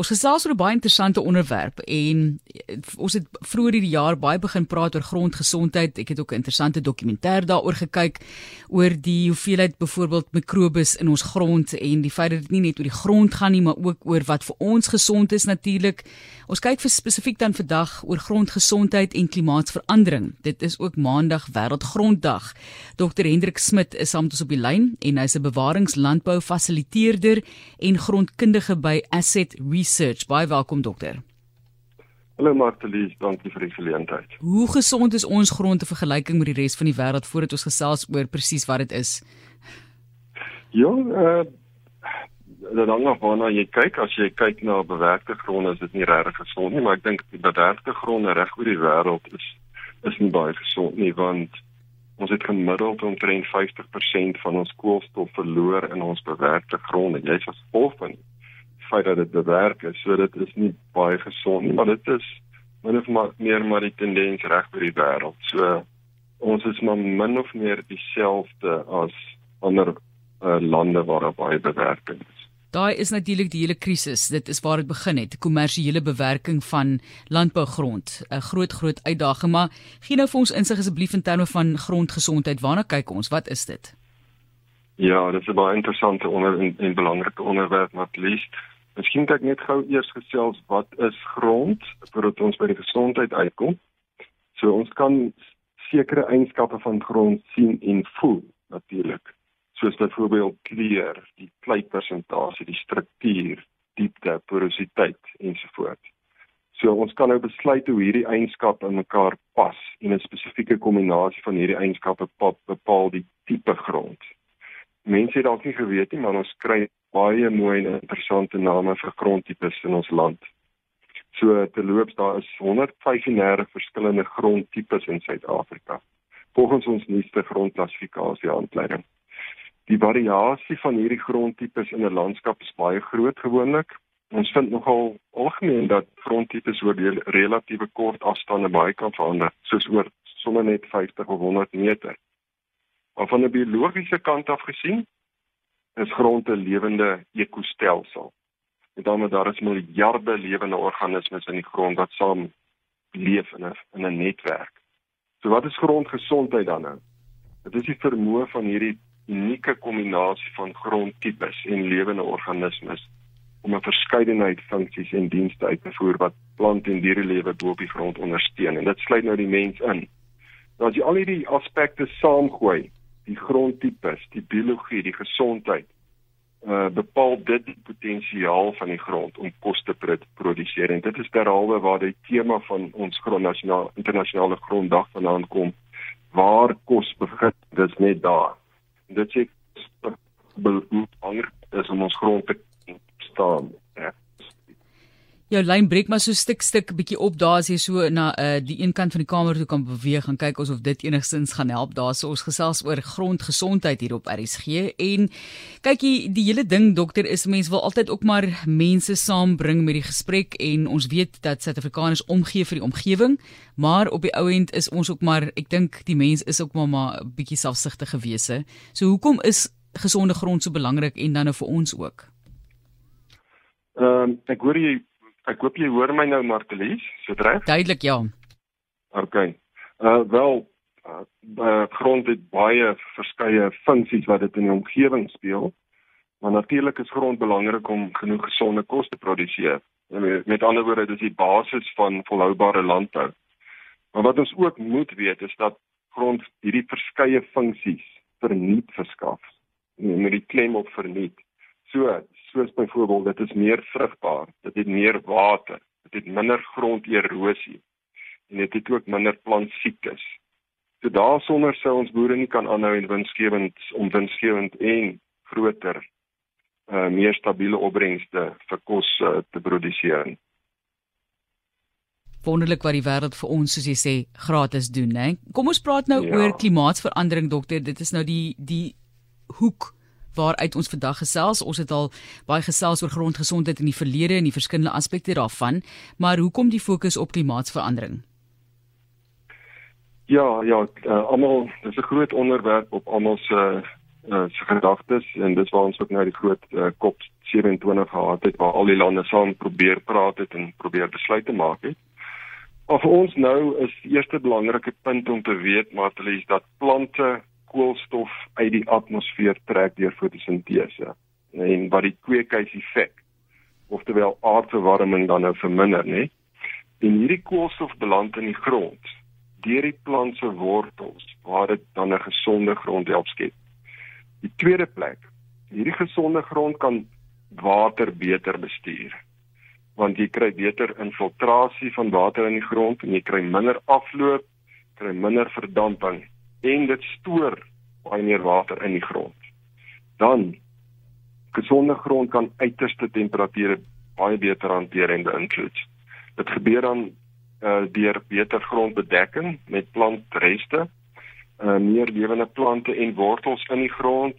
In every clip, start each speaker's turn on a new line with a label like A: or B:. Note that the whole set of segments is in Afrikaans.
A: Ons gesels oor 'n baie interessante onderwerp en eh, ons het vroeër hierdie jaar baie begin praat oor grondgesondheid. Ek het ook 'n interessante dokumentêr daaroor gekyk oor die hoeveelheid byvoorbeeld mikrobes in ons grond en die feit dat dit nie net oor die grond gaan nie, maar ook oor wat vir ons gesond is natuurlik. Ons kyk vir spesifiek dan vandag oor grondgesondheid en klimaatsverandering. Dit is ook Maandag Wêreldgronddag. Dr Hendrik Smit is saam met ons op die lyn en hy's 'n bewaringslandbou fasiliteerder en grondkundige by Asset Research. Baie welkom dokter.
B: Hallo Martelies, dankie vir die geleentheid.
A: Hoe gesond is ons grond in vergelyking met die res van die wêreld voordat ons gesels oor presies wat dit is?
B: Ja, eh uh, dit hang af waarna jy kyk. As jy kyk na bewerkte gronde, is dit nie regtig gesond nie, maar ek dink die bewerkte gronde reg oor die wêreld is is nie baie gesond nie want ons het gemiddeld omtrent 50% van ons koolstof verloor in ons bewerkte gronde. Jy is as gevolg van feit dat dit bewerk is. So dit is nie baie gesond nie, maar dit is min of maar meer maar die tendens reg oor die wêreld. So ons is maar min of meer dieselfde as ander uh, lande waar daar baie bewerking is.
A: Daai is natuurlik die hele krisis. Dit is waar dit begin het, kommersiële bewerking van landbougrond, 'n groot groot uitdaging, maar gee nou vir ons insig asseblief in terme van grondgesondheid. Waarna kyk ons? Wat is dit?
B: Ja, dit is 'n baie interessante onder en, en belangrike onderwerp wat leest. Miskien kan ek net gou eers gesels wat is grond voordat ons by die gesondheid uitkom. So ons kan sekere eienskappe van grond sien en voel natuurlik. Soos byvoorbeeld kleur, die kleipersentasie, die struktuur, diepte, porositeit ensovoorts. So ons kan nou besluit hoe hierdie eienskappe in mekaar pas en 'n spesifieke kombinasie van hierdie eienskappe bepaal die tipe grond. Mense het dalk nie geweet nie, maar ons kry baie mooi en interessante name vir grondtipes in ons land. So terloops daar is 135 verskillende grondtipes in Suid-Afrika volgens ons nuutste grondklassifikasie aanleiding. Die variasie van hierdie grondtipes in 'n landskap is baie groot gewoonlik. Ons vind nogal algemeen dat grondtipes oor relatiewe kort afstande baie kan verander, soos oor sommer net 50 of 100 meter. Maar van 'n biologiese kant af gesien, is grond 'n lewende ekostelsel. Met ander woorde, daar is miljarde lewende organismes in die grond wat saam leef in 'n in 'n netwerk. So wat is grondgesondheid dan nou? Dit is die vermoë van hierdie unieke kombinasie van grondtipes en lewende organismes om 'n verskeidenheid funksies en dienste uit te voer wat plant en dierelewe bo op die grond ondersteun. En dit sluit nou die mens in. Nou as jy al hierdie aspekte saamgooi, die grondtipes, die biologie, die gesondheid uh bepaal dit die potensiaal van die grond om kos te produseer. En dit is derhalwe waar die tema van ons grondnasionaal internasionale gronddag vanaand kom waar kos begin. Dis net daar dit sê belangrijk is om ons grond te staan
A: jou lyn breek maar so stuk stuk bietjie op daar as jy so na uh, die een kant van die kamer toe kan beweeg en kyk of dit enigstens gaan help. Daar so ons gesels oor grondgesondheid hier op RSG en kyk jy die hele ding dokter is mense wil altyd ook maar mense saambring met die gesprek en ons weet dat Suid-Afrikaners omgee vir die omgewing maar op die ou end is ons ook maar ek dink die mens is ook maar maar 'n bietjie selfsugtige wese. So hoekom is gesonde grond so belangrik en dan nou vir ons ook?
B: Ehm um, ek hoor jy Ek hoop jy hoor my nou Martelies, so reg?
A: Duidelik ja.
B: OK. Uh wel uh, uh grond het baie verskeie funksies wat dit in die omgewing speel. Maar natuurlik is grond belangrik om genoeg gesonde kos te produseer. Met ander woorde, dit is die basis van volhoubare landbou. Maar wat ons ook moet weet is dat grond hierdie verskeie funksies verniet verskaf. Met die klem op verniet. So, soos byvoorbeeld dit is meer vrugbaar, dit het meer water, dit het minder gronderosie en dit het ook minder plantsiektes. So daarsonder sou ons boere nie kan aanhou en winsgewend om winsgewend en groter uh meer stabiele opbrengste vir kos uh, te produseer.
A: Wonderlik wat die wêreld vir ons soos jy sê gratis doen, né? Kom ons praat nou ja. oor klimaatsverandering dokter. Dit is nou die die hoek waaruit ons vandag gesels. Ons het al baie gesels oor grondgesondheid in die verlede en die verskillende aspekte daarvan, maar hoekom die fokus op klimaatsverandering?
B: Ja, ja, uh, almal, dis 'n groot onderwerp op almal se uh, se gedagtes en dis waar ons ook nou die groot uh, kop 27 gehad het waar al die lande saam probeer praat het en probeer besluite maak het. Vir ons nou is die eerste belangrike punt om te weet maar dit is dat plante koolstof uit die atmosfeer trek deur fotosintese en wat die kweekhuiseffek oftewel aardverwarming dan nou verminder, nê? En hierdie koolstof beland in die grond deur die plant se wortels waar dit dan 'n gesonde grond help skep. Die tweede plek, hierdie gesonde grond kan water beter bestuur want jy kry beter infiltrasie van water in die grond en jy kry minder afloop, kry minder verdamping en dit stoor baie meer water in die grond. Dan gesonde grond kan uiterste temperature baie beter hanteer en beïnvloed. Dit gebeur dan uh, deur beter grondbedekking met plantreste, uh, meer lewende plante en wortels in die grond.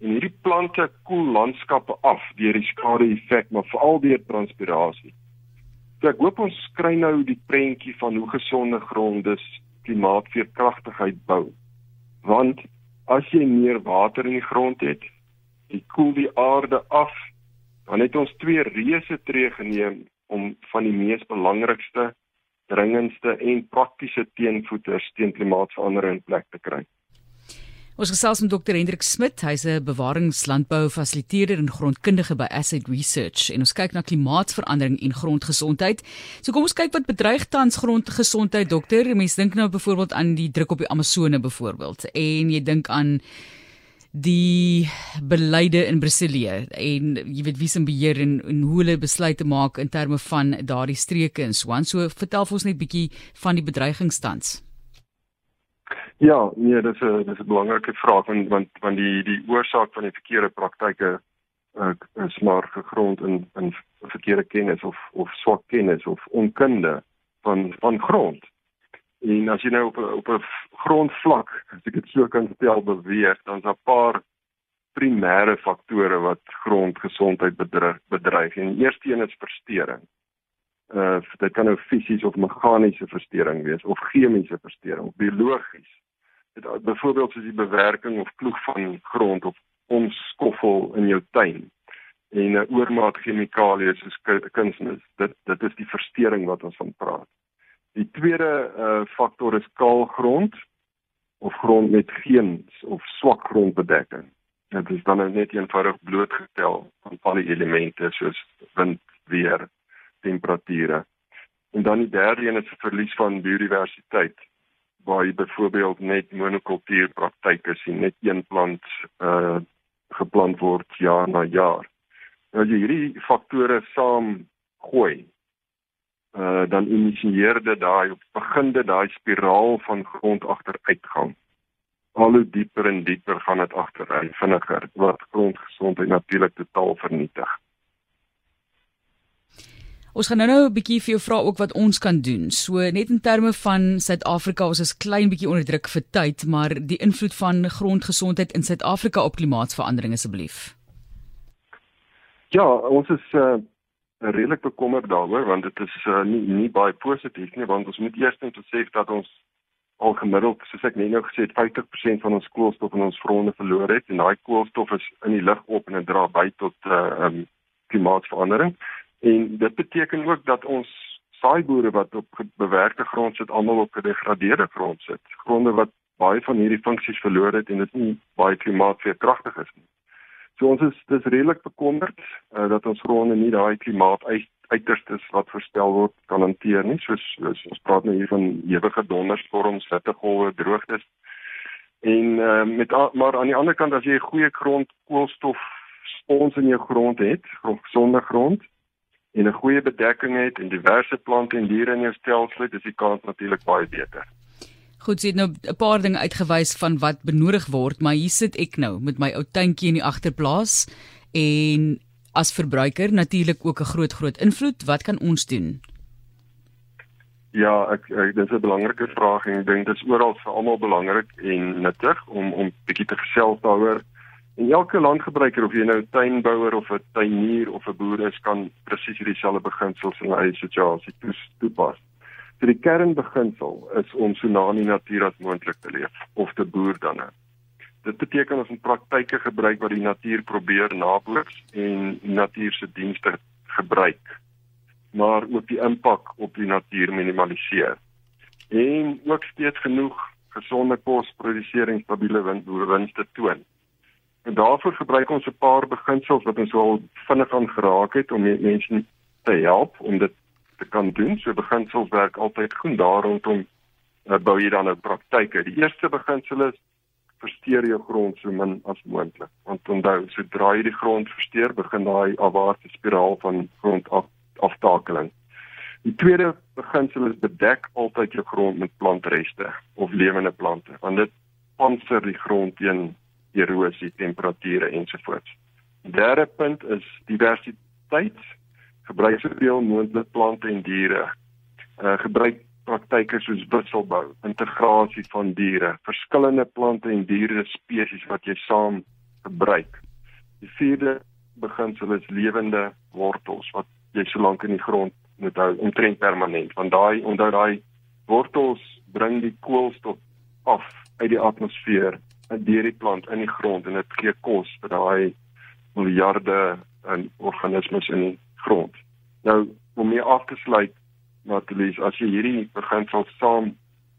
B: En hierdie plante koel landskappe af deur die skade-effek, maar veral deur transpirasie. So ek hoop ons kry nou die prentjie van hoe gesonde grond dis klimaatveerkragtigheid bou. Want as jy meer water in die grond het, dit koel die aarde af. Dan het ons twee reuse tree geneem om van die mees belangrikste, dringendste en praktiese teenvoeters teen klimaatsverandering in plek te kry.
A: Ons gesels met Dr. Hendrik Smit, hy's 'n bewaringslandbou fasiliteerder en grondkundige by Asset Research en ons kyk na klimaatsverandering en grondgesondheid. So kom ons kyk wat bedreig tans grondgesondheid dokter. Mense dink nou byvoorbeeld aan die druk op die Amazone byvoorbeeld en jy dink aan die beleide in Brasilië en jy weet wie se beheer en, en hoe hulle besluite maak in terme van daardie streke en so aan. So vertel ons net bietjie van die bedreigingstans.
B: Ja, nee, dis 'n dis 'n belangrike vraag want want want die die oorsaak van die verkeerde praktyke uh, is maar gegrond in in verkeerde kennis of of swak kennis of onkunde van van grond. En as jy nou op op 'n grondvlak, as ek dit so kan stel, beweeg, dan is daar 'n paar primêre faktore wat grondgesondheid bedreig. bedreig. En die eerste een is verstoring. Uh dit kan nou fisies of meganiese verstoring wees of chemiese verstoring of biologies. Byvoorbeeld soos die bewerking of ploeg van grond of omskoffel in jou tuin en 'n oormaat chemikalieë soos kunsmis. Dit dit is die verstoring wat ons van praat. Die tweede uh faktor is kaal grond of grond met geen of swak grondbedekking. Dit is dan nou net eenvoudig blootgestel aan al die elemente soos wind, weer, temperature. En dan die derde een is verlies van biodiversiteit waar jy byvoorbeeld net monokultuur praktyke sien, net een plant uh geplant word jaar na jaar. Nou as jy hierdie faktore saam gooi, uh dan initieer dit daai begin dit daai spiraal van grond agteruitgang. Al hoe dieper en dieper gaan dit agteruit vinniger wat grondgesondheid natuurlik totaal vernietig.
A: Ons gaan nou-nou 'n bietjie vir jou vra ook wat ons kan doen. So net in terme van Suid-Afrika, ons is klein bietjie onder druk vir tyd, maar die invloed van grondgesondheid in Suid-Afrika op klimaatsverandering asseblief.
B: Ja, ons is uh redelik bekommerd daaroor want dit is uh, nie nie baie positief nie want ons moet eers net sê dat ons al gemiddeld soos ek net nou gesê het 50% van ons koolstof in ons gronde verloor het en daai koolstof is in die lug op en dit dra by tot uh um, klimaatsverandering en dit beteken ook dat ons saaiboere wat op bewerkte grond sit almal op gedegradeerde grond sit gronde wat baie van hierdie funksies verloor het en dit nie baie klimaatveerkragtig is nie So ons is dis redelik bekommerd uh, dat ons gronde nie daai klimaat uiterstes wat voorspel word kan hanteer nie. Soos, soos ons praat nou hier van ewige donderstorms, hittegolwe, droogtes. En uh, met maar aan die ander kant as jy goeie grond koolstof spons in jou grond het, gesonde grond en 'n goeie bedekking het en diverse plante en diere in jou stelsel het, is die kans natuurlik baie beter.
A: Goed, jy het nou 'n paar dinge uitgewys van wat benodig word, maar hier sit ek nou met my ou tuintjie in die agterplaas en as verbruiker natuurlik ook 'n groot groot invloed. Wat kan ons doen?
B: Ja, ek, ek dis 'n belangrike vraag en ek dink dit is oral vir almal belangrik en nuttig om om bietjie te gesels daaroor. En elke landgebruiker of jy nou 'n tuinbouer of 'n tuinier of 'n boer is, kan presies hierdie selfde beginsels in eie situasie toepas. So die kernbeginsel is om so na die natuur as moontlik te leef of te boer dan. Dit beteken ons moet praktyke gebruik wat die natuur probeer naboots en natuur se dienste gebruik maar ook die impak op die natuur minimaliseer. En ook steeds genoeg gesonde kos produseer en stabiele windboerwinste toon. En daarvoor gebruik ons 'n paar beginsels wat ons al vinnig aan geraak het om mense te help om dit te kan doen. So beginsels werk altyd goed daar rondom uh, bou jy dan 'n nou praktyke. Die eerste beginsel is versteur jou grond so min as moontlik. Want onthou, sodra jy die grond versteur, begin daai afwaartse spiraal van grond af aftakeling. Die tweede beginsel is bedek altyd jou grond met plantreste of lewende plante want dit panser die grond teen erosie, temperature ensovoorts. Derde punt is diversiteit. Gebruik soveel moontlik plante en diere. Uh gebruik praktyke soos wisselbou, integrasie van diere, verskillende plante en diere spesies wat jy saam gebruik. Die vierde beginsel is lewende wortels wat jy so lank in die grond moet hou omtrent permanent want daai onthou daai wortels bring die koolstof af uit die atmosfeer deur die plant in die grond en dit gee kos vir daai miljarde en organismes in die grond. Nou om mee af te sluit Natalie, as jy hierdie beginsel saam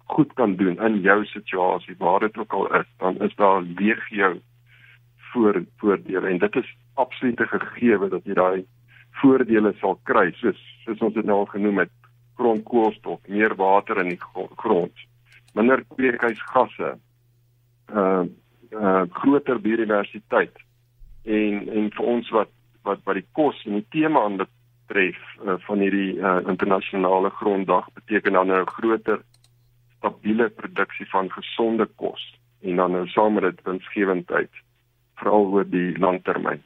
B: goed kan doen in jou situasie waar dit ook al is, dan is daar legio voor voordele en dit is absolute gegeewe dat jy daai voordele sal kry soos soos ons dit nou al genoem het grondkoolstof, meer water in die grond, minder kweekhuisgasse, uh uh groter biodiversiteit en en vir ons wat wat wat die kos en die tema aan betref uh, van hierdie uh, internasionale gronddag beteken dan 'n groter stabiele produksie van gesonde kos en dan nou saam met dit winsgewendheid veral oor die langtermyn.